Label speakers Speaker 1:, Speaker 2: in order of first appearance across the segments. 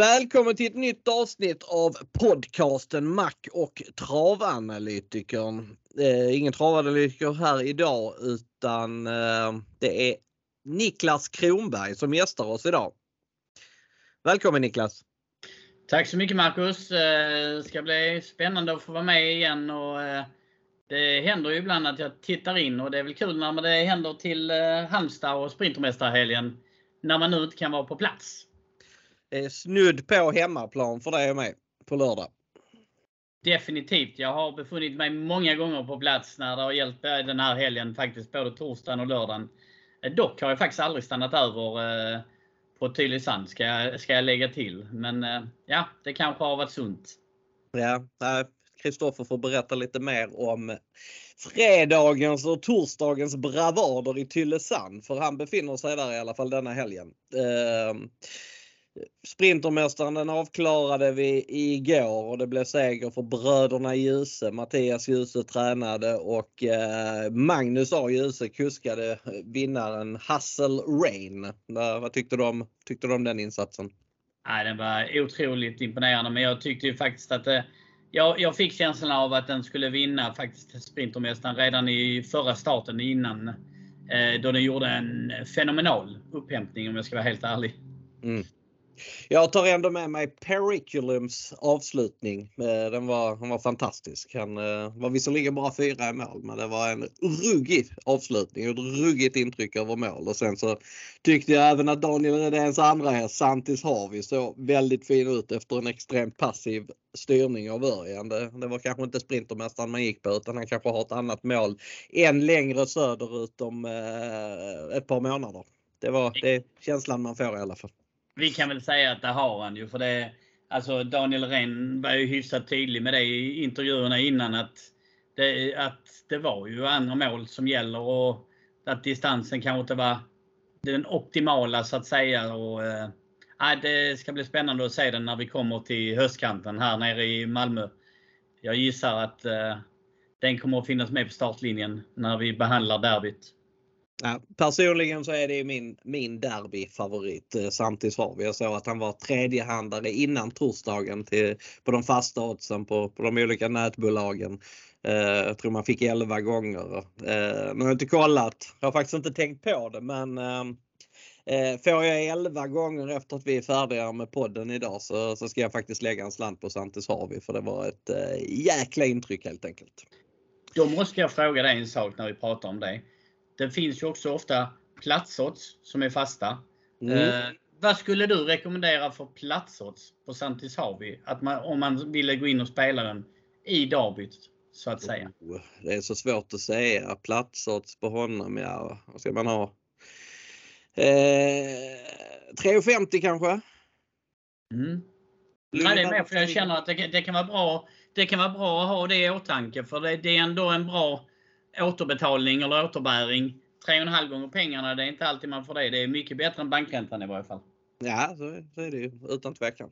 Speaker 1: Välkommen till ett nytt avsnitt av podcasten Mac och travanalytikern. Eh, ingen travanalytiker här idag utan eh, det är Niklas Kronberg som gästar oss idag. Välkommen Niklas!
Speaker 2: Tack så mycket Marcus! Eh, det ska bli spännande att få vara med igen. Och, eh, det händer ju ibland att jag tittar in och det är väl kul när det händer till eh, Halmstad och Sprintermästarhelgen när man nu inte kan vara på plats.
Speaker 1: Är snudd på hemmaplan för dig och mig på lördag.
Speaker 2: Definitivt. Jag har befunnit mig många gånger på plats när det har gällt den här helgen, faktiskt både torsdagen och lördagen. Dock har jag faktiskt aldrig stannat över på Tylösand ska jag, ska jag lägga till. Men ja, det kanske har varit sunt.
Speaker 1: Ja, Kristoffer får berätta lite mer om fredagens och torsdagens bravader i Tylösand. För han befinner sig där i alla fall denna helgen. Eh, Sprintermästaren den avklarade vi igår och det blev seger för bröderna Djuse. Mattias Djuse tränade och eh, Magnus A Djuse kuskade vinnaren Hassel Rain. Vad tyckte du om, tyckte du om den insatsen?
Speaker 2: Nej, den var otroligt imponerande men jag tyckte ju faktiskt att det, jag, jag fick känslan av att den skulle vinna faktiskt Sprintermästaren redan i förra starten innan. Eh, då den gjorde en fenomenal upphämtning om jag ska vara helt ärlig. Mm.
Speaker 1: Jag tar ändå med mig Periculums avslutning. Eh, den var, den var fantastisk. Han eh, var visserligen bara fyra i mål men det var en ruggig avslutning och ett ruggigt intryck över mål. Och sen så tyckte jag även att Daniel Redéns andra häst Santis Harvey såg väldigt fin ut efter en extremt passiv styrning av Örjan. Det, det var kanske inte Sprintermästaren man gick på utan han kanske har ett annat mål än längre söderut om eh, ett par månader. Det var det känslan man får i alla fall
Speaker 2: vi kan väl säga att det har han ju. För det, alltså Daniel Ren var ju hyfsat tydlig med det i intervjuerna innan att det, att det var ju andra mål som gäller och att distansen kanske inte var den optimala så att säga. Och, äh, det ska bli spännande att se den när vi kommer till höstkanten här nere i Malmö. Jag gissar att äh, den kommer att finnas med på startlinjen när vi behandlar derbyt.
Speaker 1: Ja, personligen så är det min, min derbyfavorit eh, Samtidigt har vi. Jag såg att han var tredjehandare innan torsdagen till, på de fasta oddsen på, på de olika nätbolagen. Eh, jag tror man fick 11 gånger. Eh, nu har jag inte kollat. Jag har faktiskt inte tänkt på det men eh, eh Får jag 11 gånger efter att vi är färdiga med podden idag så, så ska jag faktiskt lägga en slant på Santis Harvey för det var ett eh, jäkla intryck helt enkelt.
Speaker 2: Då måste jag fråga dig en sak när vi pratar om det. Det finns ju också ofta platsodds som är fasta. Mm. Eh, vad skulle du rekommendera för platsodds på Santis Harvey? Att man, om man ville gå in och spela den i derbyt så att säga.
Speaker 1: Oh, det är så svårt att säga. Platsodds på honom, ja vad ska man ha? Eh, 3,50 kanske?
Speaker 2: Mm. Nej, det är med för jag känner att det, det, kan vara bra. Det kan vara bra att ha det i åtanke för det, det är ändå en bra återbetalning eller återbäring. 3,5 gånger pengarna, det är inte alltid man får det. Det är mycket bättre än bankräntan i varje fall.
Speaker 1: Ja, så, så är det ju utan tvekan.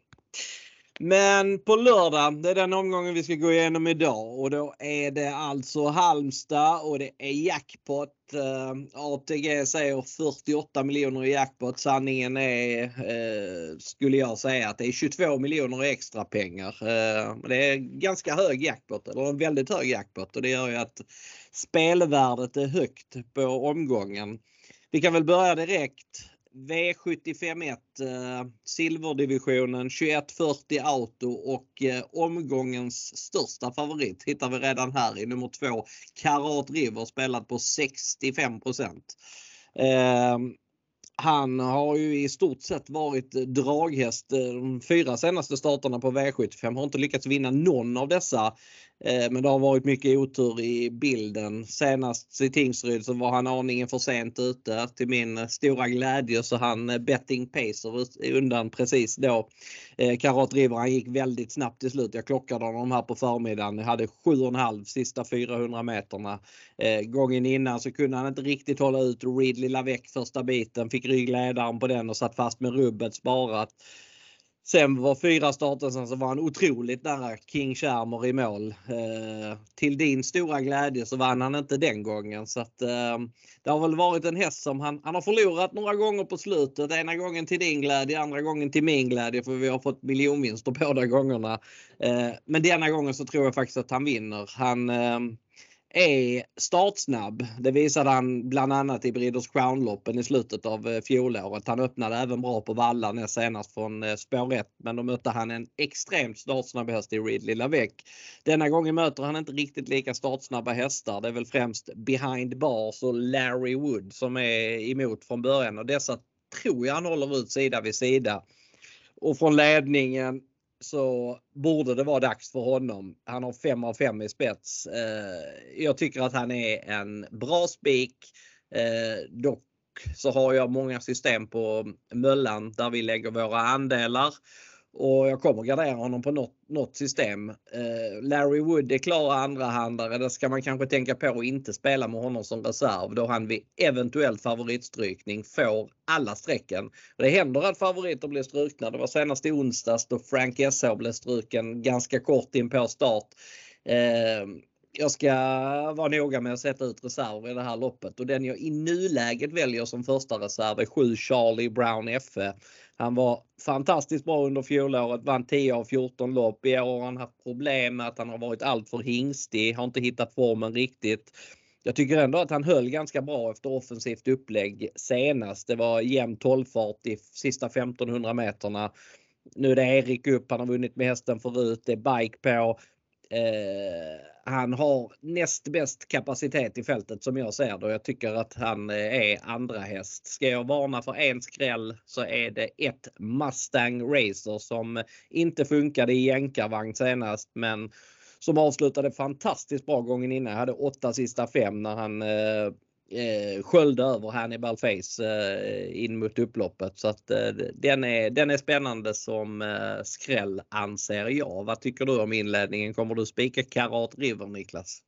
Speaker 1: Men på lördag, det är den omgången vi ska gå igenom idag och då är det alltså Halmstad och det är jackpot. Eh, uh, ATG säger 48 miljoner i jackpot. Sanningen är, uh, skulle jag säga, att det är 22 miljoner i extra pengar. Uh, det är ganska hög jackpot, eller en väldigt hög jackpot och det gör ju att spelvärdet är högt på omgången. Vi kan väl börja direkt. V751 eh, silverdivisionen 2140 Auto och eh, omgångens största favorit hittar vi redan här i nummer 2 Karat River spelat på 65 ehm, han har ju i stort sett varit draghäst eh, de fyra senaste starterna på V75. Har inte lyckats vinna någon av dessa. Eh, men det har varit mycket otur i bilden. Senast i Tingsryd så var han aningen för sent ute. Till min stora glädje så han eh, betting pacer undan precis då. Eh, Karat River han gick väldigt snabbt till slut. Jag klockade honom här på förmiddagen. Jag hade 7,5 sista 400 meterna. Gången innan så kunde han inte riktigt hålla ut Ridley Lavec första biten. Fick ryggledaren på den och satt fast med rubbet sparat. Sen var fyra starter sen så var han otroligt nära King Shermer i mål. Eh, till din stora glädje så vann han inte den gången så att eh, det har väl varit en häst som han, han har förlorat några gånger på slutet. Ena gången till din glädje, andra gången till min glädje för vi har fått miljonvinster båda gångerna. Eh, men denna gången så tror jag faktiskt att han vinner. Han eh, är startsnabb. Det visade han bland annat i Breeders Crown-loppen i slutet av eh, fjolåret. Han öppnade även bra på vallar näst senast från eh, spår 1 men då mötte han en extremt startsnabb häst i Ridley Lavec. Denna gången möter han inte riktigt lika startsnabba hästar. Det är väl främst Behind Bars och Larry Wood som är emot från början och dessa tror jag han håller ut sida vid sida. Och från ledningen så borde det vara dags för honom. Han har 5 av 5 i spets. Eh, jag tycker att han är en bra spik. Eh, dock så har jag många system på Möllan där vi lägger våra andelar och jag kommer gardera honom på något, något system. Eh, Larry Wood är klar andrahandare. Det ska man kanske tänka på att inte spela med honom som reserv då han vid eventuell favoritstrykning får alla strecken. Det händer att favoriter blir strukna. Det var senast i onsdags då Frank SH blev struken ganska kort in på start. Eh, jag ska vara noga med att sätta ut reserver i det här loppet och den jag i nuläget väljer som första reserv är 7 Charlie Brown FE. Han var fantastiskt bra under fjolåret, vann 10 av 14 lopp. I år har han haft problem med att han har varit alltför hingstig, har inte hittat formen riktigt. Jag tycker ändå att han höll ganska bra efter offensivt upplägg senast. Det var jämn 12-fart i sista 1500 meterna. Nu är det Erik upp, han har vunnit med hästen förut, det är bike på. Eh, han har näst bäst kapacitet i fältet som jag ser det och jag tycker att han eh, är andra häst. Ska jag varna för en skräll så är det ett Mustang Racer som inte funkade i jänkarvagn senast men som avslutade fantastiskt bra gången innan. Hade åtta sista fem när han eh, eh, sköljde över Hannibal Face eh, in mot upploppet. Så att eh, den, är, den är spännande som eh, skräll anser jag. Vad tycker du om inledningen? Kommer du spika Karat River Niklas?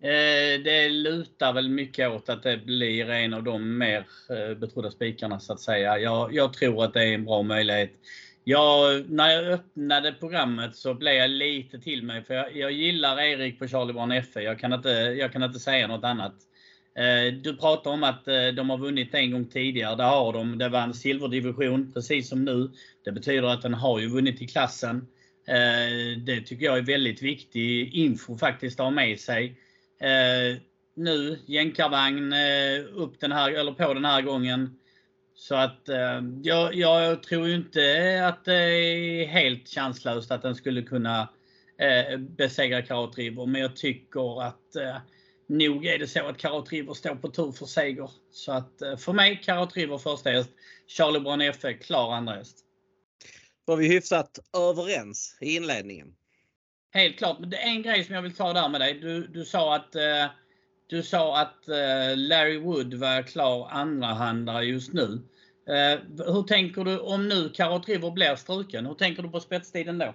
Speaker 2: Eh, det lutar väl mycket åt att det blir en av de mer eh, betrodda spikarna så att säga. Jag, jag tror att det är en bra möjlighet. Jag, när jag öppnade programmet så blev jag lite till mig för jag, jag gillar Erik på Charlie Brown FE. Jag kan, inte, jag kan inte säga något annat. Eh, du pratar om att eh, de har vunnit en gång tidigare. Det har de. Det var en silverdivision precis som nu. Det betyder att den har ju vunnit i klassen. Eh, det tycker jag är väldigt viktig info faktiskt att ha med sig. Nu jänkarvagn upp den här, eller på den här gången. Så att jag, jag tror inte att det är helt chanslöst att den skulle kunna besegra Karat River. Men jag tycker att nog är det så att Karat River står på tur för seger. Så att eh, för mig Karat River första häst. Charlie Brown FE klar andra häst.
Speaker 1: Var vi hyfsat överens i inledningen?
Speaker 2: Helt klart. Men det är en grej som jag vill ta där med dig. Du, du sa att, eh, du sa att eh, Larry Wood var klar andrahandare just nu. Hur tänker du om nu Karat River blir struken? Hur tänker du på spetstiden då?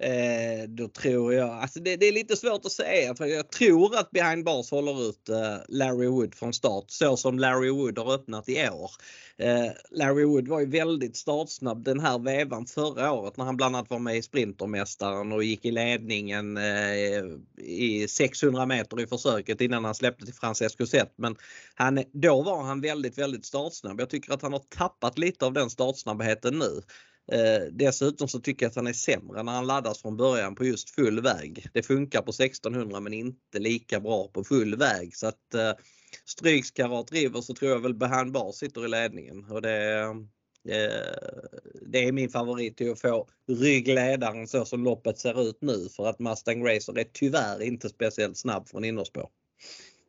Speaker 1: Eh, då tror jag, alltså det, det, är lite svårt att säga för jag tror att Behind Bars håller ut eh, Larry Wood från start så som Larry Wood har öppnat i år. Eh, Larry Wood var ju väldigt startsnabb den här vevan förra året när han bland annat var med i Sprintermästaren och gick i ledningen eh, i 600 meter i försöket innan han släppte till Francesco Zet. Men han, då var han väldigt, väldigt startsnabb. Jag tycker att han har tappat lite av den startsnabbheten nu. Eh, dessutom så tycker jag att han är sämre när han laddas från början på just full väg. Det funkar på 1600 men inte lika bra på full väg. Så att eh, stryks Karat River så tror jag väl Behan Bar sitter i ledningen. Och det, eh, det är min favorit till att få ryggledaren så som loppet ser ut nu för att Mustang Racer är tyvärr inte speciellt snabb från innerspår.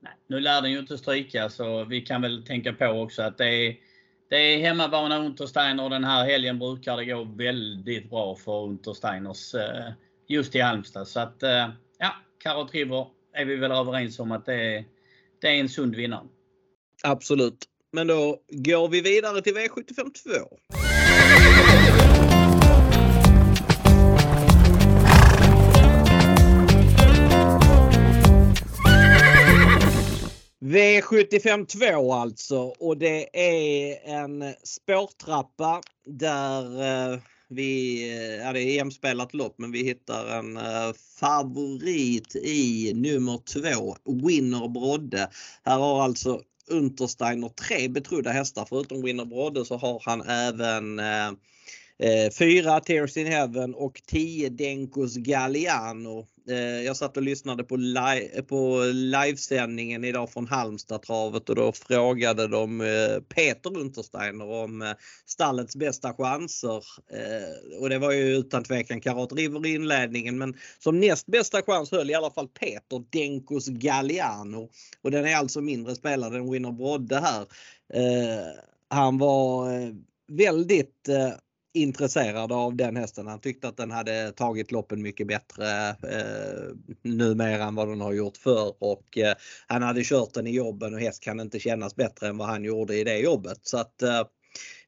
Speaker 2: Nej, nu lär den ju inte stryka så vi kan väl tänka på också att det är det är hemmabana Untersteiner den här helgen brukar det gå väldigt bra för Untersteiners eh, just i Halmstad. Så att eh, ja, Karot River är vi väl överens om att det är, det är en sund vinnare.
Speaker 1: Absolut. Men då går vi vidare till V75 2. V75 2 alltså och det är en spårtrappa där eh, Vi, eh, ja, det är jämspelat lopp men vi hittar en eh, favorit i nummer 2, Winner Brodde. Här har alltså Untersteiner tre betrodda hästar. Förutom Winner Brodde så har han även Eh, fyra Tears in Heaven och 10 Denkos Galliano. Eh, jag satt och lyssnade på, live, på livesändningen idag från Halmstadtravet och då frågade de eh, Peter Untersteiner om eh, stallets bästa chanser. Och det var ju utan tvekan Karat River i inledningen men som näst bästa chans höll i alla fall Peter Denkos Galliano. Och den är alltså mindre spelad än Winner Brodde här. Han var väldigt intresserad av den hästen. Han tyckte att den hade tagit loppen mycket bättre eh, numera än vad den har gjort förr och eh, han hade kört den i jobben och häst kan inte kännas bättre än vad han gjorde i det jobbet. Så att eh,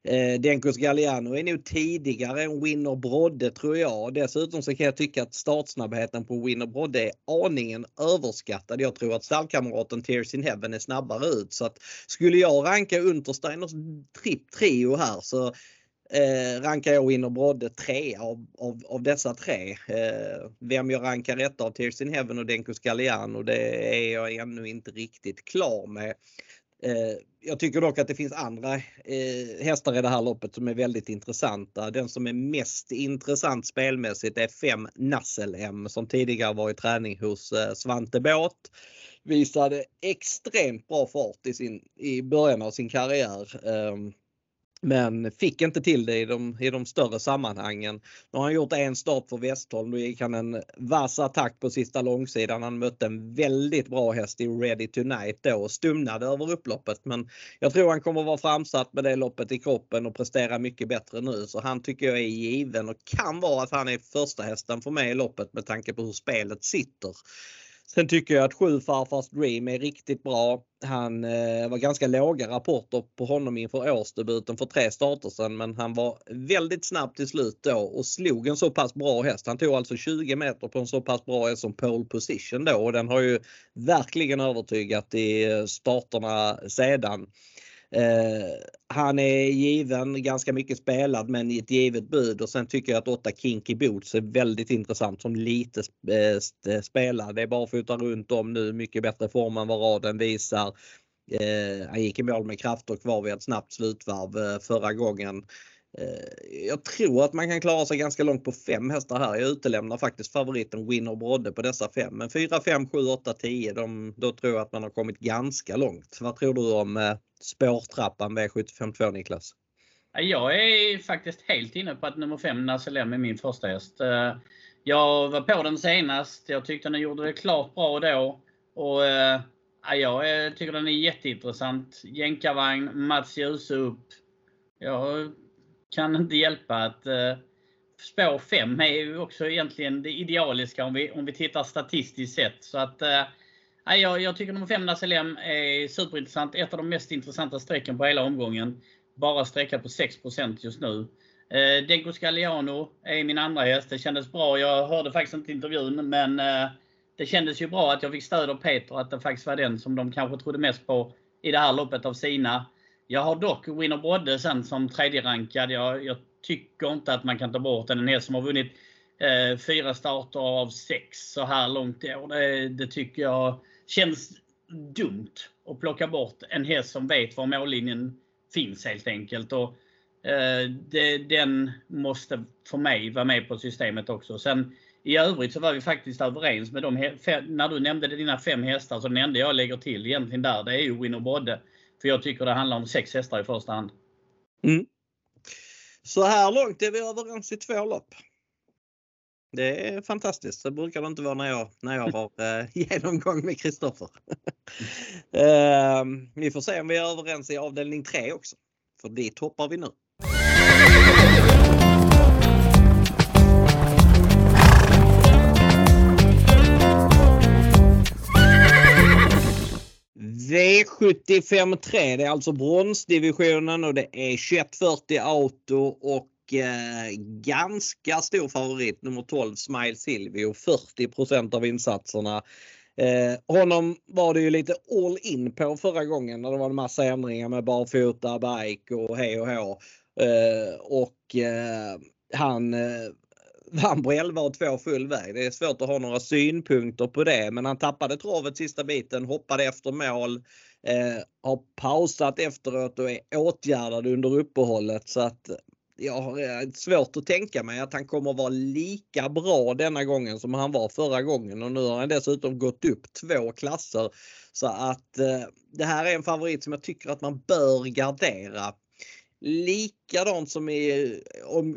Speaker 1: eh Denkos Galliano är nog tidigare än Winner Brodde tror jag. Dessutom så kan jag tycka att startsnabbheten på Winner Brodde är aningen överskattad. Jag tror att stallkamraten Tears in Heaven är snabbare ut. Så att skulle jag ranka Untersteiners tripp trio här så eh, rankar jag Winner Brodde tre av, av, av dessa tre. Eh, vem jag rankar rätt av Tears in Heaven och Denko Scaliano det är jag ännu inte riktigt klar med. Eh, jag tycker dock att det finns andra eh, hästar i det här loppet som är väldigt intressanta. Den som är mest intressant spelmässigt är 5 Nassel M som tidigare var i träning hos eh, Svante Båt visade extremt bra fart i, sin, i början av sin karriär. Ehm, men fick inte till det i de, i de större sammanhangen. Nu har han gjort en start för Westholm. Då gick han en vass attack på sista långsidan. Han mötte en väldigt bra häst i Ready Tonight då och stumnade över upploppet. Men jag tror han kommer vara framsatt med det loppet i kroppen och prestera mycket bättre nu. Så han tycker jag är given och kan vara att han är första hästen för mig i loppet med tanke på hur spelet sitter. Sen tycker jag att sju Farfars Dream är riktigt bra. Han eh, var ganska låga rapporter på honom inför årsdebuten för tre starter sedan men han var väldigt snabb till slut då och slog en så pass bra häst. Han tog alltså 20 meter på en så pass bra häst som pole position då och den har ju verkligen övertygat i eh, starterna sedan. Eh, han är given, ganska mycket spelad men i ett givet bud och sen tycker jag att 8 Kinky Boots är väldigt intressant som lite eh, eh, spelad. Det är barfota runt om nu, mycket bättre form än vad raden visar. Han gick i mål med krafter kvar vid ett snabbt slutvarv förra gången. Eh, jag tror att man kan klara sig ganska långt på fem hästar här. Jag utelämnar faktiskt favoriten Winner Brodde på dessa fem. Men 4, 5, 7, 8, 10 de, då tror jag att man har kommit ganska långt. Vad tror du om eh, spårtrappan V752 Niklas?
Speaker 2: Jag är faktiskt helt inne på att nummer 5 Naselem är min första häst. Eh, jag var på den senast. Jag tyckte den gjorde det klart bra då. Och, jag tycker den är jätteintressant. Jänkarvagn, Mats Djuse upp. Jag kan inte hjälpa att eh, spår 5 är ju också egentligen det idealiska om vi, om vi tittar statistiskt sett. Så att, eh, jag, jag tycker nummer 5 Naselem är superintressant. Ett av de mest intressanta strecken på hela omgången. Bara sträcka på 6% just nu. Eh, Denko Scaliano är min andra häst. Det kändes bra. Jag hörde faktiskt inte intervjun men eh, det kändes ju bra att jag fick stöd av Peter att det faktiskt var den som de kanske trodde mest på i det här loppet av sina. Jag har dock Winner Brodde sen som tredje rankad. Jag, jag, tycker inte att man kan ta bort den. En häst som har vunnit eh, fyra starter av sex så här långt i år. Det, det, tycker jag känns dumt att plocka bort en häst som vet var mållinjen finns helt enkelt. Och, eh, det, den måste för mig vara med på systemet också. Sen i övrigt så var vi faktiskt överens med dem. När du nämnde dina fem hästar så nämnde jag lägger till egentligen där, det är ju Winner Brodde. För jag tycker det handlar om sex hästar i första hand.
Speaker 1: Mm. Så här långt är vi överens i två lopp. Det är fantastiskt. Det brukar det inte vara när jag, när jag har eh, genomgång med Kristoffer. eh, vi får se om vi är överens i avdelning 3 också. För dit hoppar vi nu. V75 det är alltså bronsdivisionen och det är 2140 Auto och eh, ganska stor favorit nummer 12 Smile Silvio 40% av insatserna. Eh, honom var det ju lite all in på förra gången när det var en massa ändringar med barfota, bike och hej och hå. Eh, och eh, han eh, vann på 11 och 2 full väg. Det är svårt att ha några synpunkter på det men han tappade travet sista biten, hoppade efter mål, eh, har pausat efteråt och är åtgärdad under uppehållet så att jag har svårt att tänka mig att han kommer vara lika bra denna gången som han var förra gången och nu har han dessutom gått upp två klasser. Så att eh, det här är en favorit som jag tycker att man bör gardera. Likadant som i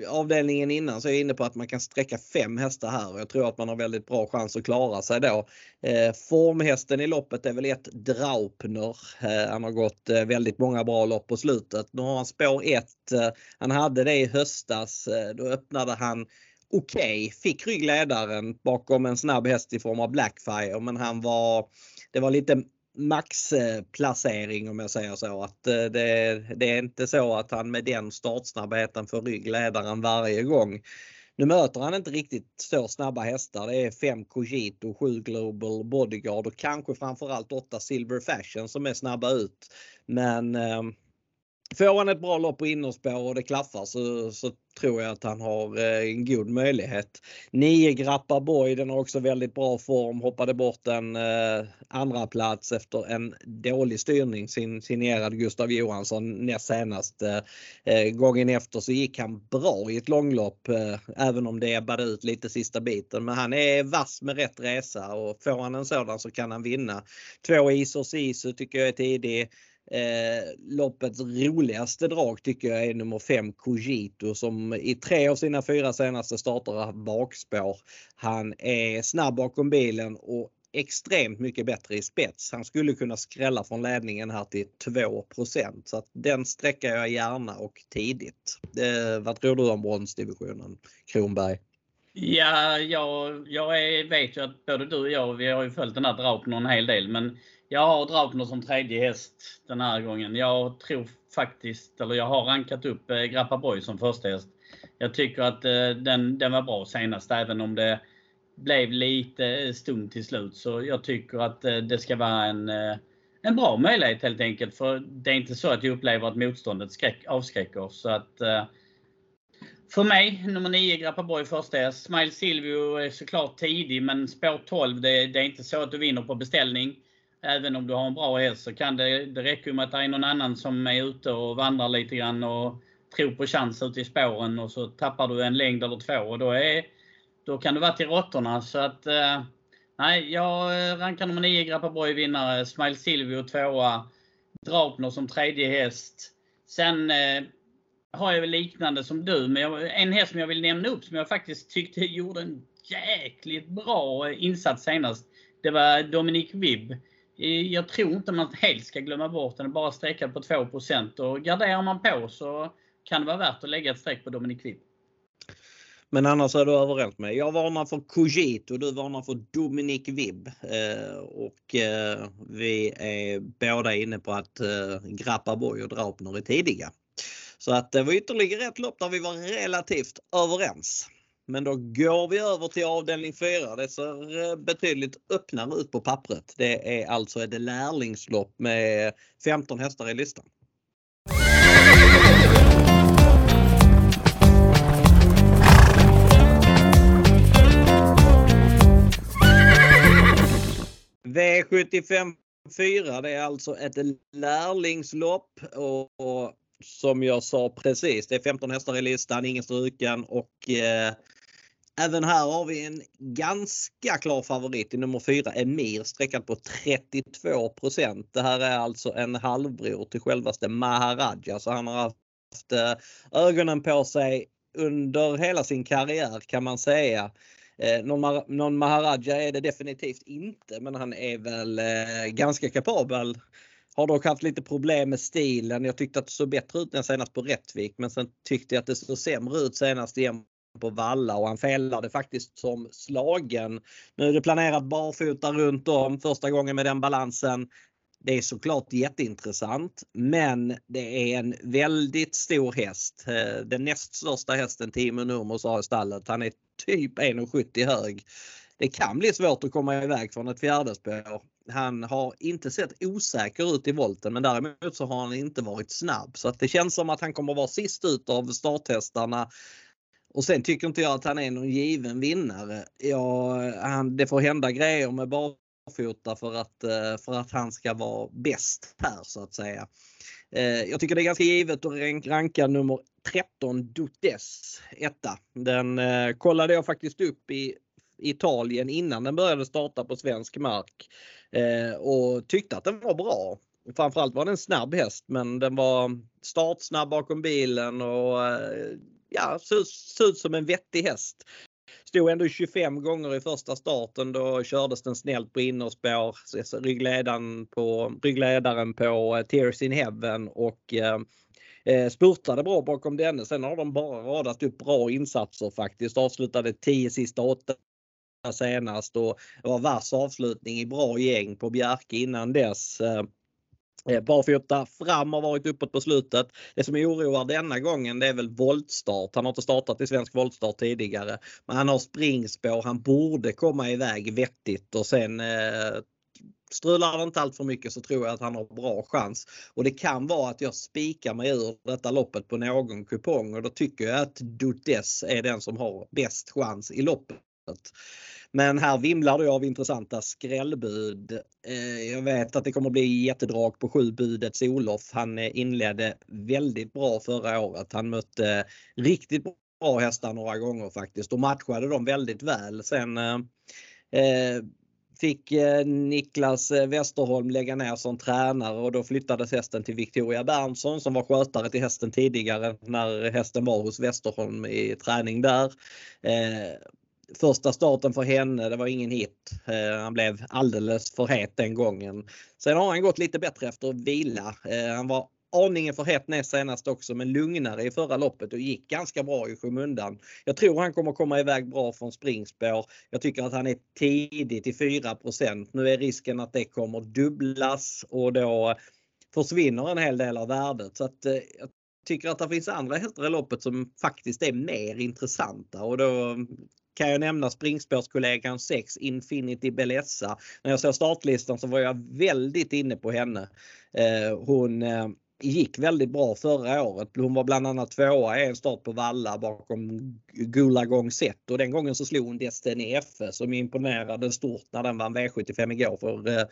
Speaker 1: avdelningen innan så är jag inne på att man kan sträcka fem hästar här och jag tror att man har väldigt bra chans att klara sig då. Eh, formhästen i loppet är väl ett Draupner. Eh, han har gått eh, väldigt många bra lopp på slutet. Nu har han spår 1. Eh, han hade det i höstas. Eh, då öppnade han okej, okay. fick ryggledaren bakom en snabb häst i form av Blackfire men han var det var lite maxplacering om jag säger så. Att eh, det, det, är inte så att han med den startsnabbheten får ryggledaren varje gång. Nu möter han inte riktigt så snabba hästar. Det är 5 Cogito, 7 Global Bodyguard och kanske framförallt 8 Silver Fashion som är snabba ut. Men eh, Får han ett bra lopp på innerspår och det klaffar så, så tror jag att han har eh, en god möjlighet. 9 Grappa Boy, den har också väldigt bra form. Hoppade bort en eh, andra plats efter en dålig styrning sin, signerad Gustav Johansson näst senast. Eh, eh, gången efter så gick han bra i ett långlopp eh, även om det ebbade ut lite sista biten. Men han är vass med rätt resa och får han en sådan så kan han vinna. Två Isos Isu tycker jag är tidig. Eh, loppets roligaste drag tycker jag är nummer 5 Cogito som i tre av sina fyra senaste starter har haft bakspår. Han är snabb bakom bilen och extremt mycket bättre i spets. Han skulle kunna skrälla från ledningen här till 2% så att den sträcker jag gärna och tidigt. Eh, vad tror du om bronsdivisionen Kronberg?
Speaker 2: Ja, jag, jag är, vet ju att både du och jag, vi har ju följt den här Draupner en hel del, men jag har Draupner som tredje häst den här gången. Jag tror faktiskt, eller jag har rankat upp eh, Grappa Boy som första häst. Jag tycker att eh, den, den var bra senast, även om det blev lite eh, stumt till slut. Så jag tycker att eh, det ska vara en, eh, en bra möjlighet helt enkelt. För det är inte så att jag upplever att motståndet skräck, avskräcker. Så att för mig, nummer 9, Grappaborg första häst. Smile Silvio är såklart tidig, men spår 12, det, det, är inte så att du vinner på beställning. Även om du har en bra häst så kan det, det räcka med att det är någon annan som är ute och vandrar lite grann och tror på chans ute i spåren och så tappar du en längd eller två och då, är, då kan du vara till råttorna. Så att, eh, nej, jag eh, rankar nummer 9, Grappaborg vinnare. Smile Silvio tvåa. Draupner som tredje häst. Sen eh, har jag väl liknande som du, men jag, en häst som jag vill nämna upp som jag faktiskt tyckte gjorde en jäkligt bra insats senast. Det var Dominic Vibb. Eh, jag tror inte man helt ska glömma bort den, bara sträcka på 2 och garderar man på så kan det vara värt att lägga ett streck på Dominic Vibb.
Speaker 1: Men annars är du överens med Jag varnar för Cogito, du varnar för Dominic Vibb. Eh, och eh, vi är båda inne på att eh, Grappa Boy och Draupner är tidiga. Så att det var ytterligare ett lopp där vi var relativt överens. Men då går vi över till avdelning 4. Det ser eh, betydligt öppnare ut på pappret. Det är alltså ett lärlingslopp med 15 hästar i listan. V75 4 det är alltså ett lärlingslopp och som jag sa precis, det är 15 hästar i listan, ingen struken och eh, även här har vi en ganska klar favorit i nummer 4, Emir, sträckad på 32% Det här är alltså en halvbror till självaste Maharaja så han har haft eh, ögonen på sig under hela sin karriär kan man säga. Eh, någon, någon Maharaja är det definitivt inte men han är väl eh, ganska kapabel har dock haft lite problem med stilen. Jag tyckte att det såg bättre ut än senast på Rättvik men sen tyckte jag att det såg sämre ut senast igen på Valla och han felade faktiskt som slagen. Nu är det planerat barfota runt om första gången med den balansen. Det är såklart jätteintressant men det är en väldigt stor häst. Eh, den näst största hästen Timo Nurmos har i stallet. Han är typ 1,70 hög. Det kan bli svårt att komma iväg från ett fjärde spår. Han har inte sett osäker ut i volten men däremot så har han inte varit snabb så att det känns som att han kommer vara sist ut av starthästarna. Och sen tycker inte jag att han är någon given vinnare. Ja, han, det får hända grejer med barfota för att, eh, för att han ska vara bäst här så att säga. Eh, jag tycker det är ganska givet att ranka nummer 13 Dutes etta. Den eh, kollade jag faktiskt upp i Italien innan den började starta på svensk mark och tyckte att den var bra. Framförallt var den en snabb häst men den var startsnabb bakom bilen och ja, såg ut som en vettig häst. Stod ändå 25 gånger i första starten. Då kördes den snällt på innerspår. Ryggledaren på, ryggledaren på eh, Tears in Heaven och eh, eh, spurtade bra bakom denne. Sen har de bara radat upp bra insatser faktiskt. Avslutade 10 sista 8 senast och det var vass avslutning i bra gäng på Bjerke innan dess. Eh, Eh, Barfota fram har varit uppåt på slutet. Det som oroar denna gången det är väl voltstart. Han har inte startat i svensk voltstart tidigare. Men han har springspår. Han borde komma iväg vettigt och sen eh, strular det inte allt för mycket så tror jag att han har bra chans. Och det kan vara att jag spikar mig ur detta loppet på någon kupong och då tycker jag att Dutes är den som har bäst chans i loppet. Men här vimlar det av intressanta skrällbud. Eh, jag vet att det kommer bli jättedrag på sju budets Olof. Han eh, inledde väldigt bra förra året. Han mötte eh, riktigt bra hästar några gånger faktiskt och matchade dem väldigt väl. Sen fick Niklas Westerholm lägga ner som tränare och då flyttades hästen till Victoria Berntsson som var skötare till hästen tidigare när hästen var hos Westerholm i träning där första starten för henne, det var ingen hit. Eh, han blev alldeles för het den gången. Sen har han gått lite bättre efter vila. Eh, han var aningen för het näst senast också men lugnare i förra loppet och gick ganska bra i skymundan. Jag tror han kommer komma iväg bra från springspår. Jag tycker att han är tidigt i 4% Nu är risken att det kommer dubblas och då försvinner en hel del av värdet. Så att, eh, jag tycker att det finns andra hästar i loppet som faktiskt är mer intressanta och då kan jag nämna springspårskollegan 6 Infinity Bellessa. När jag såg startlistan så var jag väldigt inne på henne. Eh, hon eh, gick väldigt bra förra året. Hon var bland annat tvåa i en start på Valla bakom Gulagong Set och den gången så slog hon Destiny FF som imponerade stort när den vann V75 igår för eh,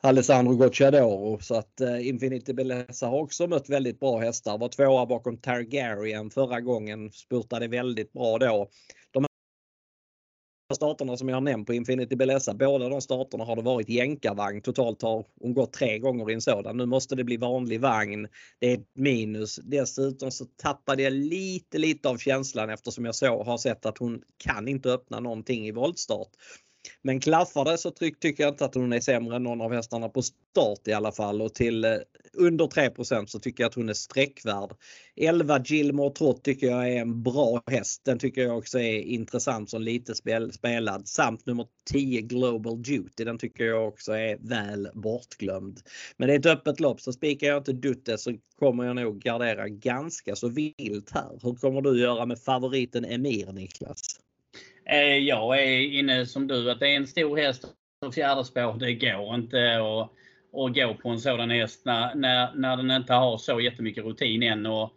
Speaker 1: Alessandro Gocciadoro. Så att eh, Infinity Bellessa har också mött väldigt bra hästar. Var tvåa bakom Targaryen förra gången. Spurtade väldigt bra då starterna som jag har nämnt på Infinity Belessa, båda de starterna har det varit jänkarvagn. Totalt har hon gått tre gånger i en sådan. Nu måste det bli vanlig vagn. Det är ett minus. Dessutom så tappade jag lite, lite av känslan eftersom jag så har sett att hon kan inte öppna någonting i voltstart. Men klaffar det så tycker jag inte att hon är sämre än någon av hästarna på start i alla fall och till eh, under 3% så tycker jag att hon är sträckvärd. 11 Gilmore Trott tycker jag är en bra häst. Den tycker jag också är intressant som lite spel, spelad. Samt nummer 10 Global Duty. Den tycker jag också är väl bortglömd. Men det är ett öppet lopp så spikar jag inte Dutte så kommer jag nog gardera ganska så vilt här. Hur kommer du göra med favoriten Emir Niklas?
Speaker 2: Eh, jag är inne som du att det är en stor häst och fjärde spår. Det går inte att, att gå på en sådan häst när, när, när den inte har så jättemycket rutin än. Och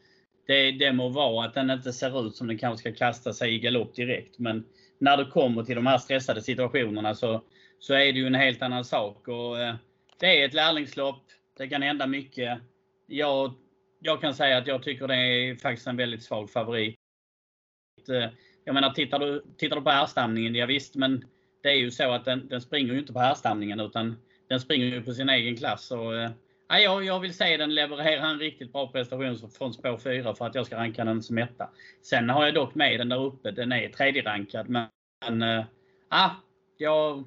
Speaker 2: det, det må vara att den inte ser ut som den kanske ska kasta sig i galopp direkt. Men när du kommer till de här stressade situationerna så, så är det ju en helt annan sak. Och, eh, det är ett lärlingslopp. Det kan hända mycket. Jag, jag kan säga att jag tycker det är faktiskt en väldigt svag favorit. Eh, jag menar, tittar du, tittar du på härstamningen, ja visst, men det är ju så att den, den springer ju inte på härstamningen utan den springer ju på sin egen klass. Och, eh, jag, jag vill säga den levererar en riktigt bra prestation från spår 4 för att jag ska ranka den som etta. Sen har jag dock med den där uppe. Den är tredje rankad men, men äh, jag,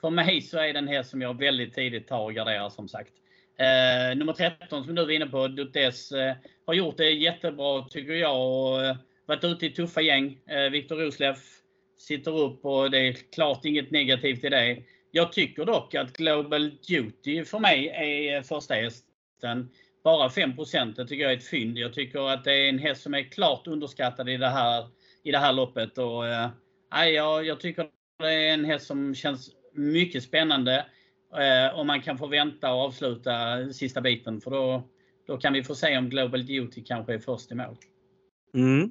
Speaker 2: för mig så är den här som jag väldigt tidigt tar och garderar som sagt. Eh, nummer 13 som du var inne på, Dutes, eh, har gjort det jättebra tycker jag. Och, eh, varit ute i tuffa gäng. Eh, Viktor Roslev sitter upp och det är klart inget negativt i det. Jag tycker dock att Global Duty för mig är första hästen. Bara 5 det tycker jag är ett fynd. Jag tycker att det är en häst som är klart underskattad i det här, i det här loppet. Och, äh, jag, jag tycker det är en häst som känns mycket spännande. Eh, äh, om man kan få vänta och avsluta sista biten. För då, då kan vi få se om Global Duty kanske är först i mål.
Speaker 1: Mm.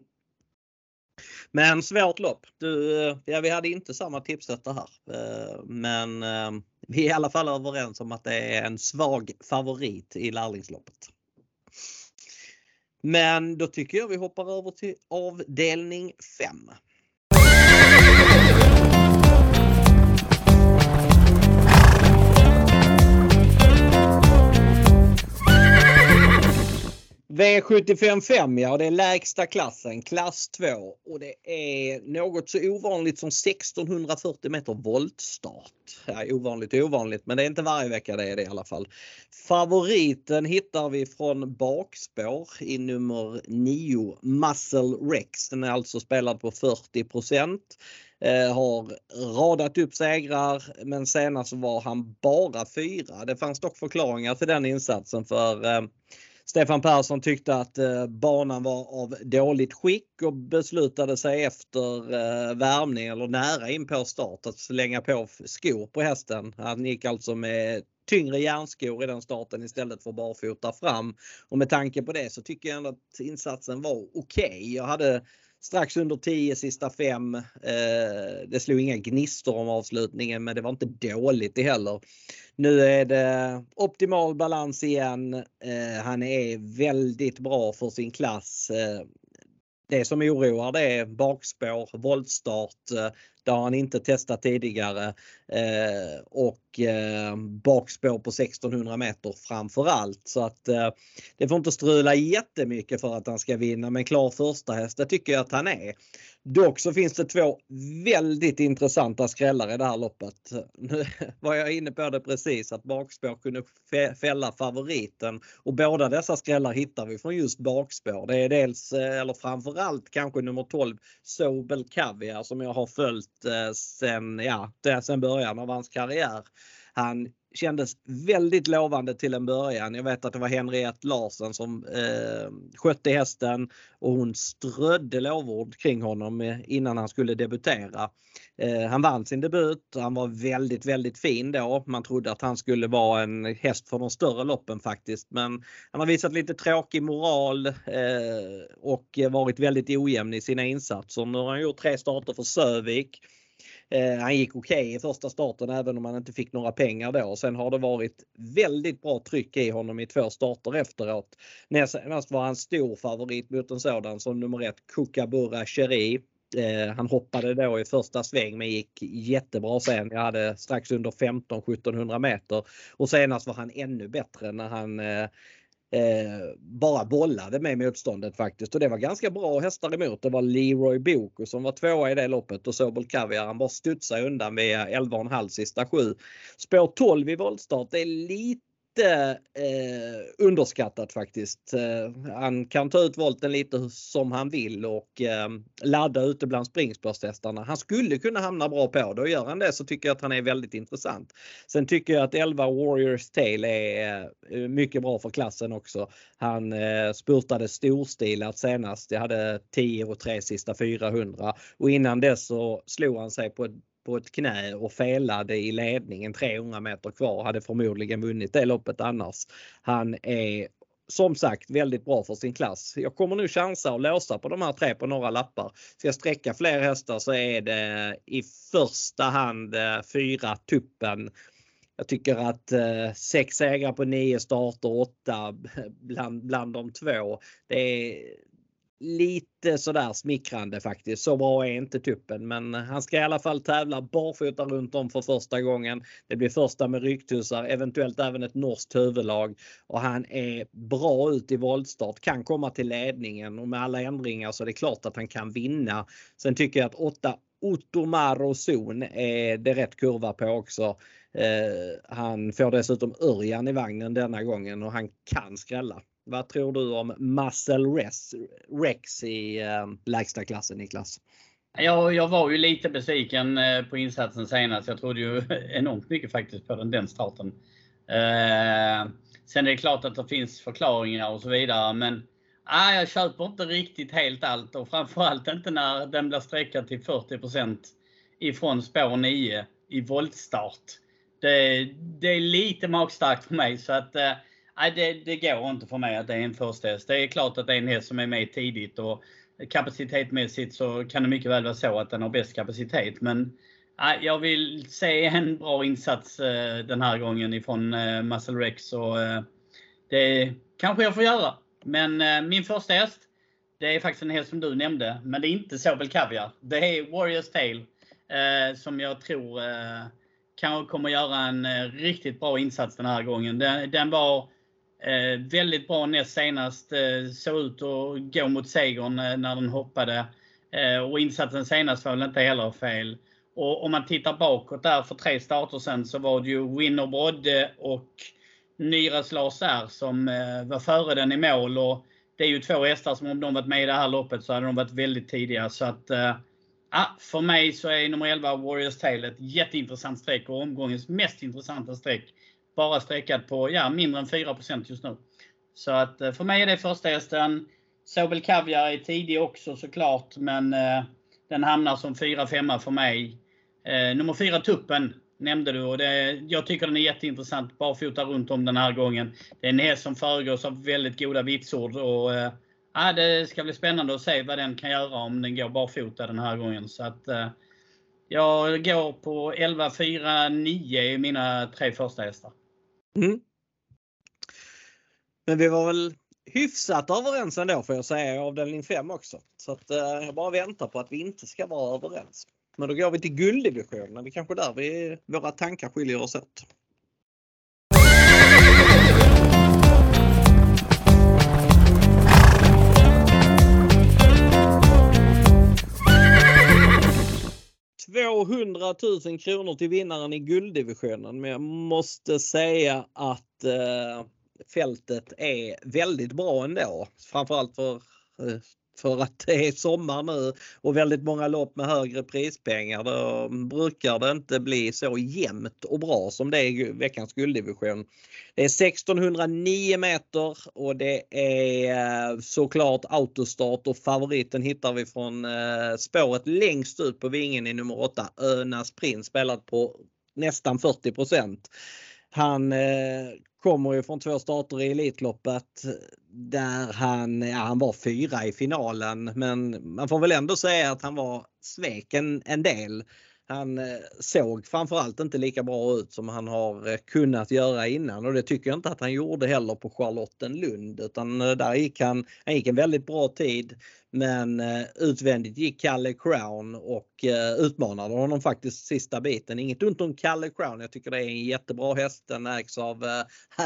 Speaker 1: Men svårt lopp. Du, eh, ja, vi hade inte samma tipssätta här. Eh, men eh, vi är i alla fall överens om att det är en svag favorit i lärlingsloppet. Men då tycker jag vi hoppar över till avdelning 5. V755 ja, det är lägsta klassen, klass 2 och det är något så ovanligt som 1640 meter voltstart. Ja, ovanligt ovanligt men det är inte varje vecka det är det i alla fall. Favoriten hittar vi från bakspår i nummer 9 Muscle Rex. Den är alltså spelad på 40 eh, har radat upp segrar men senast var han bara fyra. Det fanns dock förklaringar till den insatsen för eh, Stefan Persson tyckte att eh, banan var av dåligt skick och beslutade sig efter eh, värmning eller nära in på start att slänga på skor på hästen. Han gick alltså med tyngre järnskor i den starten istället för barfota fram. Och med tanke på det så tycker jag ändå att insatsen var okej. Okay. Jag hade strax under 10 sista fem. Eh, det slog inga gnistor om avslutningen men det var inte dåligt det heller. Nu är det optimal balans igen. Eh, han är väldigt bra för sin klass. Eh, det som oroar det är bakspår, voltstart. Eh, det har han inte testat tidigare. Eh, och eh, bakspår på 1600 meter framför allt. Så att eh, det får inte strula jättemycket för att han ska vinna. Men klar första häst, det tycker jag att han är. Dock så finns det två väldigt intressanta skrällar i det här loppet. Nu var jag inne på det precis att bakspår kunde fälla favoriten och båda dessa skrällar hittar vi från just bakspår. Det är dels eh, eller framförallt kanske nummer 12 Sobel Caviar som jag har följt eh, sen, ja, sen början av hans karriär. Han kändes väldigt lovande till en början. Jag vet att det var Henriette Larsen som eh, skötte hästen och hon strödde lovord kring honom eh, innan han skulle debutera. Eh, han vann sin debut. Han var väldigt, väldigt fin då. Man trodde att han skulle vara en häst för de större loppen faktiskt. Men han har visat lite tråkig moral eh, och eh, varit väldigt ojämn i sina insatser. Nu har han gjort tre starter för Sövik. Eh, han gick okej okay i första starten även om han inte fick några pengar då. Sen har det varit väldigt bra tryck i honom i två starter efteråt. Näst var han stor favorit mot en sådan som nummer ett Kookaburra Cherie. Eh, han hoppade då i första sväng men gick jättebra sen. Jag hade strax under 15-1700 meter och senast var han ännu bättre när han eh, eh, bara bollade med motståndet faktiskt och det var ganska bra hästar emot. Det var Leroy Boko som var tvåa i det loppet och Sobel Caviar han bara studsade undan via 11,5 sista sju. Spår 12 i voltstart det är lite lite eh, underskattat faktiskt. Eh, han kan ta ut volten lite som han vill och eh, ladda ute bland springspårstestarna. Han skulle kunna hamna bra på det och gör han det så tycker jag att han är väldigt intressant. Sen tycker jag att 11 Warriors Tale är eh, mycket bra för klassen också. Han eh, spurtade storstilat senast. Jag hade 10 och 3 sista 400 och innan dess så slog han sig på ett på ett knä och felade i ledningen 300 meter kvar. Hade förmodligen vunnit det loppet annars. Han är som sagt väldigt bra för sin klass. Jag kommer nu chansa och låsa på de här tre på några lappar. Ska jag sträcka fler hästar så är det i första hand eh, fyra tuppen. Jag tycker att eh, sex segrar på nio starter, åtta bland, bland de två. Det är, lite sådär smickrande faktiskt. Så bra är inte tuppen men han ska i alla fall tävla barfota runt om för första gången. Det blir första med ryktusar, eventuellt även ett norskt huvudlag och han är bra ut i voltstart, kan komma till ledningen och med alla ändringar så är det klart att han kan vinna. Sen tycker jag att 8 Ottomaro Zon är det rätt kurva på också. Eh, han får dessutom Örjan i vagnen denna gången och han kan skrälla. Vad tror du om Muscle Rex, Rex i eh, lägsta klassen Niklas?
Speaker 2: Jag, jag var ju lite besviken eh, på insatsen senast. Jag trodde ju enormt mycket faktiskt på den, den starten. Eh, sen är det klart att det finns förklaringar och så vidare men ah, jag köper inte riktigt helt allt och framförallt inte när den blir sträckad till 40% ifrån spår 9 i voltstart. Det, det är lite magstarkt för mig så att eh, Nej, det, det går inte för mig att det är en första häst. Det är klart att det är en häst som är med tidigt och kapacitetmässigt så kan det mycket väl vara så att den har bäst kapacitet. Men jag vill se en bra insats eh, den här gången ifrån eh, Muscle Rex. Och eh, det kanske jag får göra. Men min första häst, det är faktiskt en häst som du nämnde. Men det är inte Sobel Caviar. Det är Warriors Tale. Som jag tror kan, kommer göra en riktigt bra insats den här gången. Den, den var Eh, väldigt bra näst senast. Eh, såg ut att gå mot segern eh, när den hoppade. Eh, och insatsen senast var väl inte heller fel. Och om man tittar bakåt där för tre starter sen så var det ju Winner Brodde och Nyres Lars R som eh, var före den i mål. Och det är ju två hästar som om de varit med i det här loppet så hade de varit väldigt tidiga. Så att, eh, för mig så är nummer 11 Warriors Tale ett jätteintressant streck och omgångens mest intressanta streck bara sträckad på ja, mindre än 4% just nu. Så att eh, för mig är det första hästen. Sobel Kaviar är tidig också såklart, men eh, den hamnar som 4-5 för mig. Eh, nummer 4 Tuppen nämnde du och det, jag tycker den är jätteintressant. Barfota runt om den här gången. Det är en häst som föregås av väldigt goda vitsord. Och, eh, det ska bli spännande att se vad den kan göra om den går barfota den här gången. Så att, eh, jag går på 11, 4, 9 i mina tre första hästar. Mm.
Speaker 1: Men vi var väl hyfsat överens ändå får jag säga i avdelning 5 också. Så att, eh, jag bara väntar på att vi inte ska vara överens. Men då går vi till gulddivisionen. Det är kanske där vi, våra tankar skiljer oss åt. 200 000 kronor till vinnaren i gulddivisionen. Men jag måste säga att eh, fältet är väldigt bra ändå. Framförallt för eh, för att det är sommar nu och väldigt många lopp med högre prispengar. Då brukar det inte bli så jämnt och bra som det är i veckans gulddivision. Det är 1609 meter och det är eh, såklart autostart och favoriten hittar vi från eh, spåret längst ut på vingen i nummer 8 Önas Prins spelat på nästan 40 han eh, kommer ju från två starter i Elitloppet eh, där han, ja, han var fyra i finalen men man får väl ändå säga att han var sveken en del. Han eh, såg framförallt inte lika bra ut som han har eh, kunnat göra innan och det tycker jag inte att han gjorde heller på Charlottenlund utan eh, där gick han, han gick en väldigt bra tid. Men utvändigt gick Kalle Crown och utmanade honom faktiskt sista biten. Inget ont om Kalle Crown. Jag tycker det är en jättebra häst. Den ägs av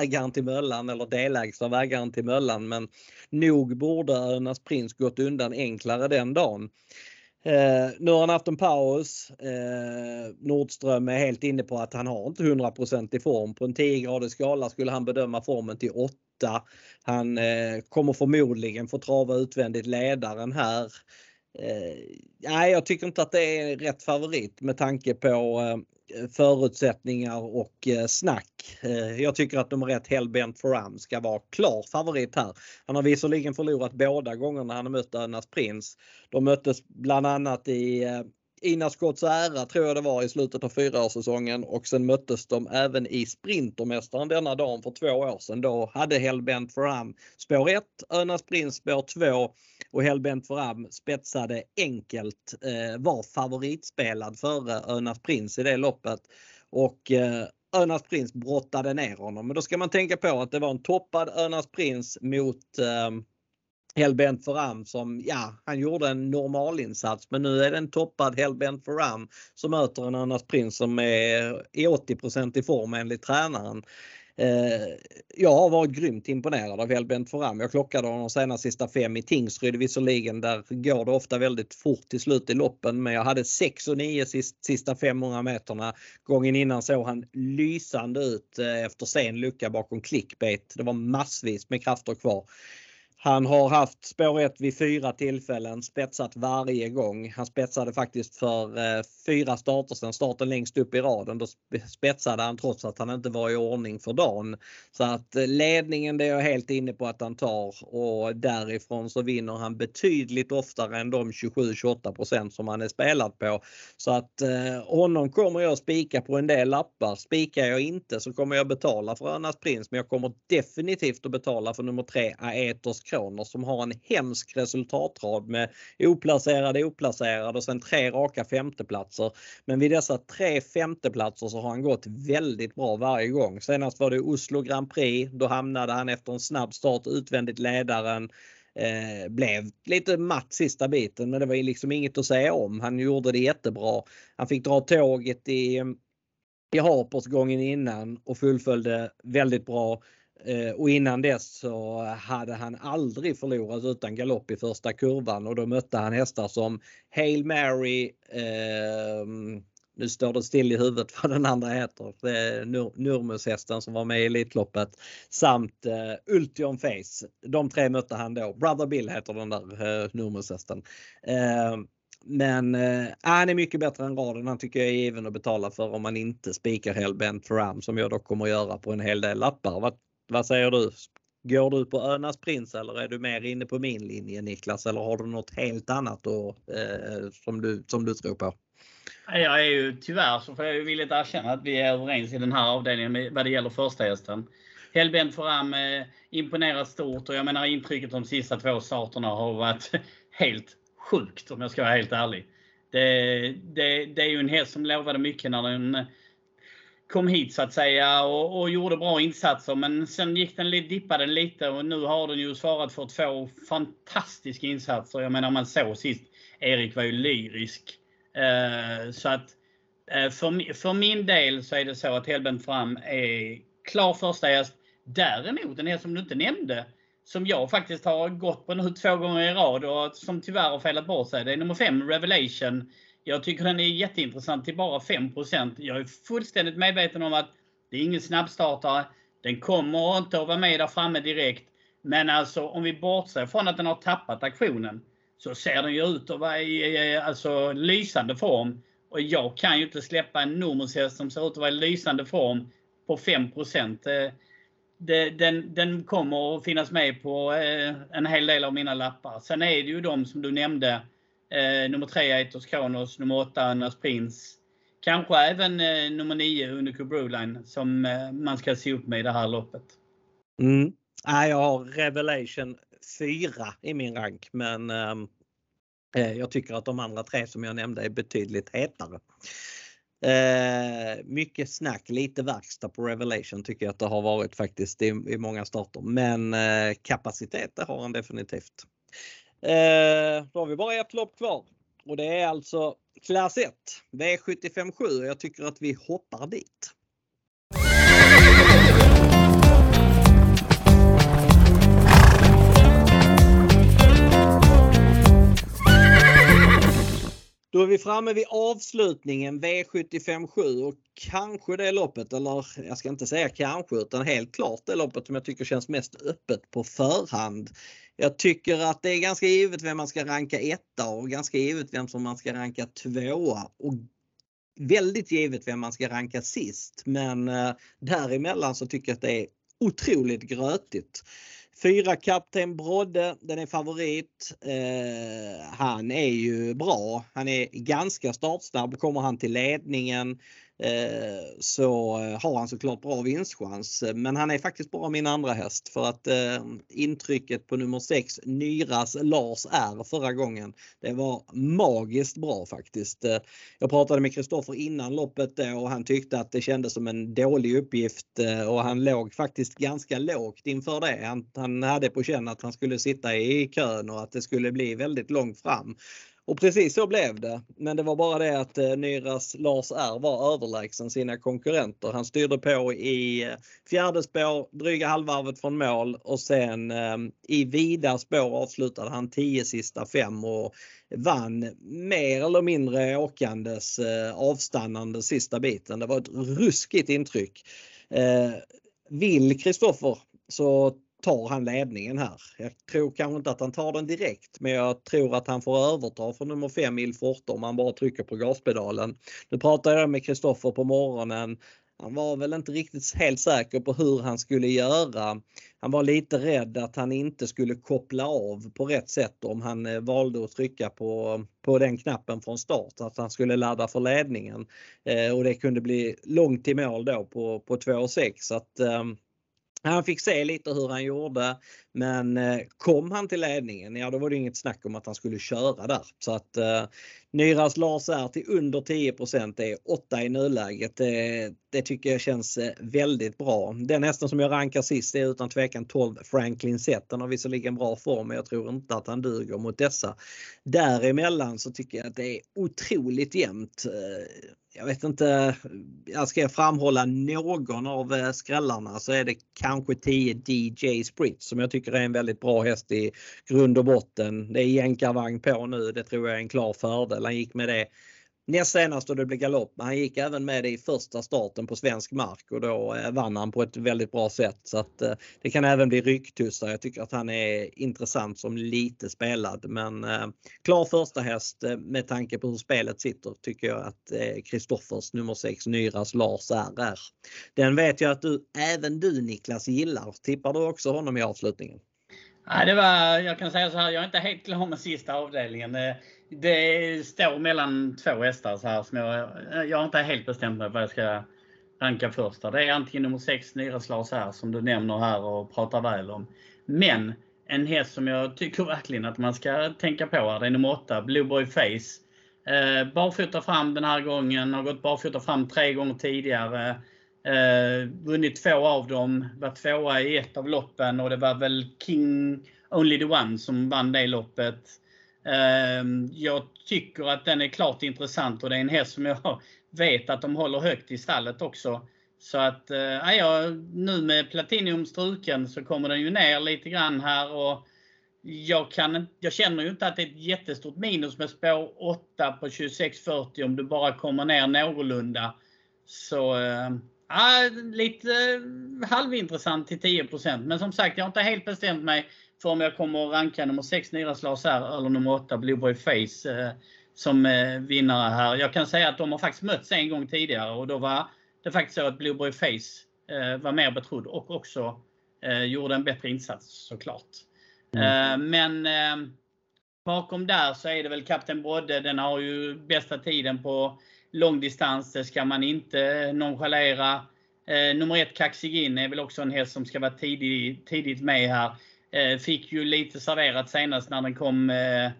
Speaker 1: ägaren till Möllan eller delägs av ägaren till Möllan. Men nog borde Önas Prins gått undan enklare den dagen. Eh, nu har han haft en paus. Eh, Nordström är helt inne på att han har inte 100% i form. På en 10 gradig skala skulle han bedöma formen till 8. Han eh, kommer förmodligen få trava utvändigt ledaren här. Eh, nej, jag tycker inte att det är rätt favorit med tanke på eh, förutsättningar och eh, snack. Jag tycker att nummer ett Hellbent Foram ska vara klar favorit här. Han har visserligen förlorat båda gångerna han har mött Önas Prins. De möttes bland annat i Ina Scotts ära tror jag det var i slutet av fyraårssäsongen och sen möttes de även i Sprintermästaren denna dagen för två år sedan. Då hade Hellbent Foram spår 1, Önas Prins spår 2 och Hellbent Foram spetsade enkelt, eh, var favoritspelad före Önas Prins i det loppet. Och eh, Önas Prins brottade ner honom. Men då ska man tänka på att det var en toppad Önas Prins mot Helbent Hellbent Foram som, ja, han gjorde en normalinsats men nu är det en toppad Hellbent Foram som möter en Önas Prins som är i 80% i form enligt tränaren. Eh, jag har varit grymt imponerad av Helbent Foram. Jag klockade honom senast sista fem i Tingsryd visserligen. Där går det ofta väldigt fort till slut i loppen men jag hade 6 och 9 sista 500 meterna. Gången innan såg han lysande ut eh, efter sen lucka bakom clickbait. Det var massvis med krafter kvar. Han har haft spår 1 vid fyra tillfällen, spetsat varje gång. Han spetsade faktiskt för eh, fyra starter sedan starten längst upp i raden. Då spetsade han trots att han inte var i ordning för dagen. Så att eh, ledningen det är jag helt inne på att han tar och därifrån så vinner han betydligt oftare än de 27-28% som han är spelad på. Så att eh, honom kommer jag spika på en del lappar. Spikar jag inte så kommer jag betala för Önas Prins men jag kommer definitivt att betala för nummer 3 Aeters Kronos som har en hemsk resultatrad med oplacerade, oplacerade och sen tre raka femteplatser. Men vid dessa tre femteplatser så har han gått väldigt bra varje gång. Senast var det Oslo Grand Prix. Då hamnade han efter en snabb start utvändigt ledaren. Eh, blev lite matt sista biten men det var liksom inget att säga om. Han gjorde det jättebra. Han fick dra tåget i, i Harpers gången innan och fullföljde väldigt bra. Eh, och innan dess så hade han aldrig förlorat utan galopp i första kurvan och då mötte han hästar som Hail Mary, eh, nu står det still i huvudet vad den andra heter. Det Nurmus-hästen som var med i Elitloppet. Samt eh, Ultion Face. De tre mötte han då. Brother Bill heter den där eh, Nurmus-hästen. Ehm, men eh, han är mycket bättre än raden. Han tycker jag är given att betala för om man inte spikar Hellbent Ram som jag dock kommer att göra på en hel del lappar vad säger du? Går du på Önas prins eller är du mer inne på min linje Niklas eller har du något helt annat då, eh, som, du, som du tror på?
Speaker 2: Jag är ju tyvärr så får jag ju villigt erkänna att vi är överens i den här avdelningen vad det gäller första hästen. Hellbent Foram eh, imponerar stort och jag menar intrycket de sista två starterna har varit helt sjukt om jag ska vara helt ärlig. Det, det, det är ju en häst som lovade mycket när den kom hit så att säga och, och, gjorde bra insatser. Men sen gick den, dippade den lite och nu har den ju svarat för två fantastiska insatser. Jag menar man såg sist, Erik var ju lyrisk. Eh, så att eh, för, för min del så är det så att Hellbent fram är klar första häst. Däremot den här som du inte nämnde, som jag faktiskt har gått på nu två gånger i rad och som tyvärr har felat bort sig. Det är nummer 5, Revelation. Jag tycker den är jätteintressant till bara 5% Jag är fullständigt medveten om att det är ingen snabbstartare. Den kommer inte att vara med där framme direkt. Men alltså om vi bortser från att den har tappat aktionen så ser den ju ut att vara i alltså, lysande form. Och jag kan ju inte släppa en Nomushäst som ser ut att vara i lysande form på 5 eh, den, den kommer att finnas med på eh, en hel del av mina lappar. Sen är det ju de som du nämnde. Eh, nummer 3 Aetos Kronos, nummer 8 Annas Prins. Kanske även eh, nummer 9 Unico Broline som eh, man ska se upp med i det här loppet.
Speaker 1: Mm. jag har Revelation 4 i min rank men ehm, eh, jag tycker att de andra tre som jag nämnde är betydligt hetare. Eh, mycket snack, lite verkstad på Revelation tycker jag att det har varit faktiskt i, i många starter. Men eh, kapacitet det har han definitivt. Eh, då har vi bara ett lopp kvar och det är alltså klass 1 V757 och jag tycker att vi hoppar dit. Då är vi framme vid avslutningen V757 och kanske det loppet, eller jag ska inte säga kanske utan helt klart det loppet som jag tycker känns mest öppet på förhand. Jag tycker att det är ganska givet vem man ska ranka etta och ganska givet vem som man ska ranka tvåa och väldigt givet vem man ska ranka sist. Men eh, däremellan så tycker jag att det är otroligt grötigt. Fyra Kapten Brodde, den är favorit. Eh, han är ju bra. Han är ganska startsnabb. Kommer han till ledningen Eh, Eh, så eh, har han såklart bra vinstchans. Men han är faktiskt bara min andra häst för att eh, intrycket på nummer 6 Nyras Lars R förra gången. Det var magiskt bra faktiskt. Jag pratade med Kristoffer innan loppet och han tyckte att det kändes som en dålig uppgift och han låg faktiskt ganska lågt inför det. Han, han hade på känn att han skulle sitta i kön och att det skulle bli väldigt långt fram. Och precis så blev det. Men det var bara det att eh, Nyras Lars R var överlägsen sina konkurrenter. Han styrde på i eh, fjärde spår, dryga halvvarvet från mål och sen eh, i vida spår avslutade han 10 sista fem och vann mer eller mindre åkandes avstannande sista biten. Det var ett ruskigt intryck. Vill Kristoffer så tar han ledningen här. Jag tror kanske inte att han tar den direkt men jag tror att han får överta från nummer 5 Il Forte om han bara trycker på gaspedalen. Nu pratade jag med Kristoffer på morgonen. Han var väl inte riktigt helt säker på hur han skulle göra. Han var lite rädd att han inte skulle koppla av på rätt sätt om han eh, valde att trycka på, på den knappen från start. Att han skulle ladda för ledningen. Eh, och det kunde bli långt till mål då på, på 2,6. Så att, eh, han fick se lite hur han gjorde. Men eh, kom han till ledningen, ja då var det inget snack om att han skulle köra där. Så att eh, Nyras Lars är till under 10 det är 8 i nuläget. Det, det tycker jag känns eh, väldigt bra. Den hästen som jag rankar sist är utan tvekan 12 Franklin Zet. Den har visserligen bra form men jag tror inte att han duger mot dessa. Däremellan så tycker jag att det är otroligt jämnt. Eh, jag vet inte, jag ska framhålla någon av eh, skrällarna så är det kanske 10 DJ Sprit som jag tycker tycker är en väldigt bra häst i grund och botten. Det är jänkarvagn på nu, det tror jag är en klar fördel. Han gick med det näst senast då det blev galopp. Men han gick även med det i första starten på svensk mark och då eh, vann han på ett väldigt bra sätt. Så att eh, det kan även bli rycktussar. Jag tycker att han är intressant som lite spelad. Men eh, klar första häst eh, med tanke på hur spelet sitter tycker jag att eh, Kristoffers nummer 6 Nyras Lars RR. Den vet jag att du, även du Niklas gillar. Tippar du också honom i avslutningen?
Speaker 2: Nej, det var, jag kan säga så här, jag är inte helt klar med sista avdelningen det står mellan två hästar så här som jag, jag har inte helt bestämt mig vad jag ska ranka först. Det är antingen nummer 6 Nyres här som du nämner här och pratar väl om. Men en häst som jag tycker verkligen att man ska tänka på här, det är nummer 8 Blueboy Face. Eh, barfota fram den här gången, har gått barfota fram tre gånger tidigare. Eh, vunnit två av dem, var tvåa i ett av loppen och det var väl King Only the One som vann det loppet. Ehm, jag tycker att den är klart intressant och det är en häst som jag vet att de håller högt i stallet också. Så att eh, ja, nu med Platinum struken så kommer den ju ner lite grann här och jag, kan, jag känner ju inte att det är ett jättestort minus med spår 8 på 2640 om du bara kommer ner någorlunda. Så äh, lite eh, halvintressant till 10% Men som sagt, jag har inte helt bestämt mig för om jag kommer att ranka nummer 6 Niras Lars R eller nummer 8 Blueboy Face eh, som eh, vinnare här. Jag kan säga att de har faktiskt mötts en gång tidigare och då var det faktiskt så att Blueboy Face eh, var mer betrodd och också gjorde en bättre insats såklart. Mm. Men bakom där så är det väl Kapten Brodde. Den har ju bästa tiden på långdistans. Det ska man inte nonchalera. Nummer ett Kaxigin är väl också en häst som ska vara tidig, tidigt med här. Eh, fick ju lite serverat senast när den kom, eh,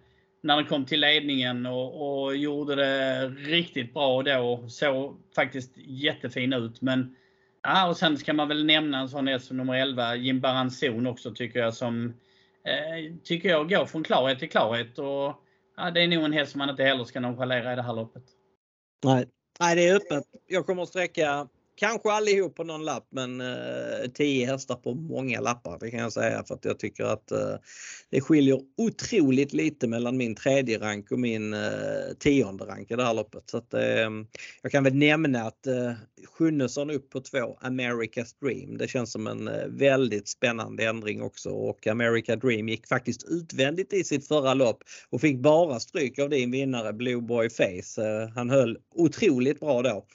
Speaker 2: när den kom till ledningen och, och gjorde det riktigt bra då. Såg faktiskt jättefin ut. Men, ja, och sen ska man väl nämna en sån som nummer 11, Jim Baranzon också tycker jag som eh, tycker jag går från klarhet till klarhet. Och, ja, det är nog en häst som man inte heller ska nonchalera i det här loppet.
Speaker 1: Nej, Nej det är öppet. Jag kommer att sträcka Kanske allihop på någon lapp men 10 eh, hästar på många lappar det kan jag säga för att jag tycker att eh, det skiljer otroligt lite mellan min tredje rank och min eh, tionde rank i det här loppet. Så att, eh, jag kan väl nämna att eh, Sjunnesson upp på två America's Dream. Det känns som en eh, väldigt spännande ändring också och America Dream gick faktiskt utvändigt i sitt förra lopp och fick bara stryk av din vinnare Blue Boy Face. Eh, han höll otroligt bra då.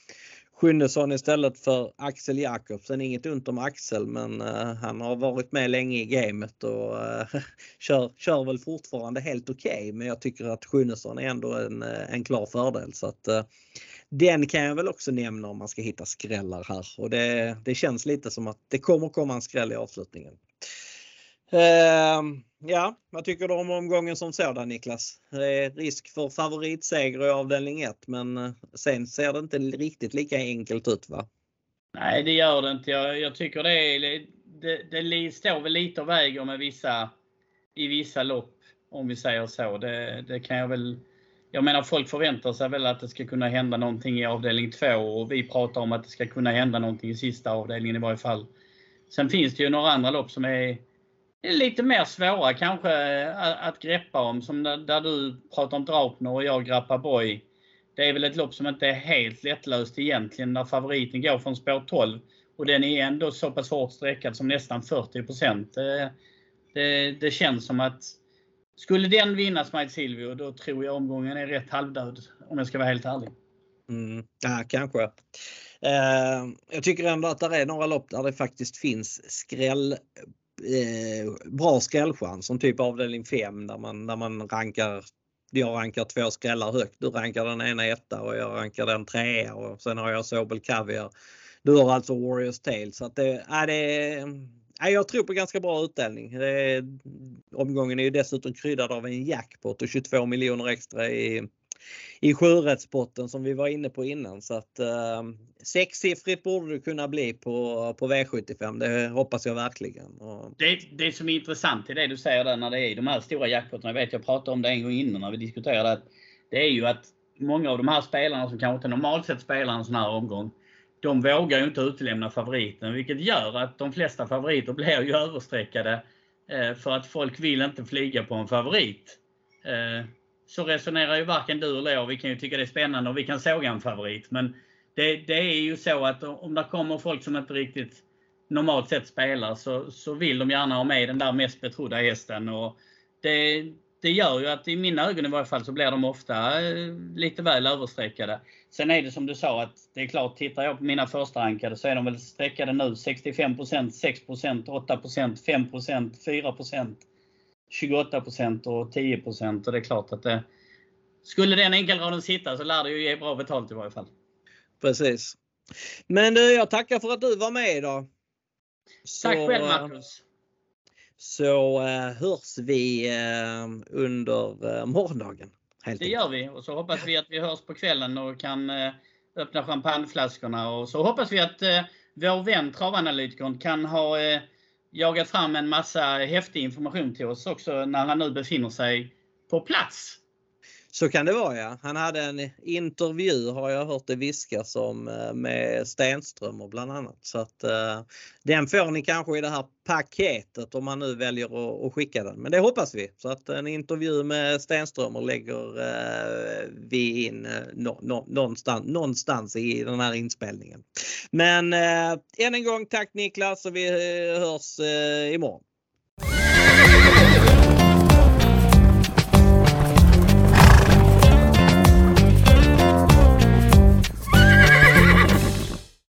Speaker 1: Sjunnesson istället för Axel Jakobsen. Inget ont om Axel men uh, han har varit med länge i gamet och uh, kör, kör väl fortfarande helt okej. Okay, men jag tycker att Sjunnesson är ändå en, eh, en klar fördel. Så att, den kan jag väl också nämna om man ska hitta skrällar här och det, det känns lite som att det kommer komma en skräll i avslutningen. Ehm, ja, vad tycker du om omgången som sådan Niklas? Det är risk för favoritseger i avdelning 1 men eh, sen ser det inte riktigt lika enkelt ut va?
Speaker 2: Nej det gör det inte. Jag, jag tycker det, är, det, det står väl lite och väger med vissa, i vissa lopp om vi säger så. Det, det kan jag väl jag menar folk förväntar sig väl att det ska kunna hända någonting i avdelning 2 och vi pratar om att det ska kunna hända någonting i sista avdelningen i varje fall. Sen finns det ju några andra lopp som är lite mer svåra kanske eh, att greppa om. Som där du pratar om Draupner och jag Grappa Boy. Det är väl ett lopp som inte är helt lättlöst egentligen när favoriten går från spår 12. Och den är ändå så pass hårt sträckad som nästan 40 det, det, det, känns som att skulle den vinna Smite Silvio då tror jag omgången är rätt halvdöd om jag ska vara helt ärlig.
Speaker 1: Mm, ja, kanske. Eh, jag tycker ändå att det är några lopp där det faktiskt finns skräll eh, bra skrällchans som typ avdelning 5 där man, där man rankar jag rankar två skrällar högt. Du rankar den ena etta och jag rankar den trea och sen har jag Sobel Caviar. Du har alltså Warriors Tale så att det, är det, jag tror på ganska bra utdelning. Det, omgången är ju dessutom kryddad av en jackpot och 22 miljoner extra i, i sjurättspotten som vi var inne på innan. Så att eh, sexsiffrigt borde det kunna bli på, på V75. Det hoppas jag verkligen. Och...
Speaker 2: Det, det som är intressant i det du säger där när det är de här stora jackpotterna. Jag vet jag pratade om det en gång innan när vi diskuterade att det är ju att många av de här spelarna som kanske inte normalt sett spelar en sån här omgång de vågar ju inte utelämna favoriten vilket gör att de flesta favoriter blir ju överstreckade eh, för att folk vill inte flyga på en favorit. Eh, så resonerar ju varken du eller jag. Vi kan ju tycka det är spännande och vi kan såga en favorit. Men det, det är ju så att om det kommer folk som inte riktigt normalt sett spelar så, så vill de gärna ha med den där mest betrodda hästen. Och det, det gör ju att i mina ögon i varje fall så blir de ofta eh, lite väl överstreckade. Sen är det som du sa att det är klart, tittar jag på mina första rankade så är de väl streckade nu 65% 6% 8% 5% 4 28% och 10 och det är klart att det skulle den enkelraden sitta så lär det ju ge bra betalt i varje fall.
Speaker 1: Precis. Men du, jag tackar för att du var med idag.
Speaker 2: Tack själv Marcus
Speaker 1: så eh, hörs vi eh, under eh, morgondagen.
Speaker 2: det gör vi och så hoppas vi att vi hörs på kvällen och kan öppna champagneflaskorna och så hoppas vi att vår vän travanalytikern kan ha jagat fram en massa häftig information till oss också när han nu befinner sig på plats
Speaker 1: så kan det vara ja. Han hade en intervju har jag hört det viskas om eh, med Stenström och bland annat. Så att eh, den får ni kanske i det här paketet om man nu väljer att, att skicka den. Men det hoppas vi. Så att en intervju med Stenström och lägger eh, vi in eh, no, no, någonstans, någonstans i den här inspelningen. Men eh, än en gång tack Niklas och vi hörs imorgon.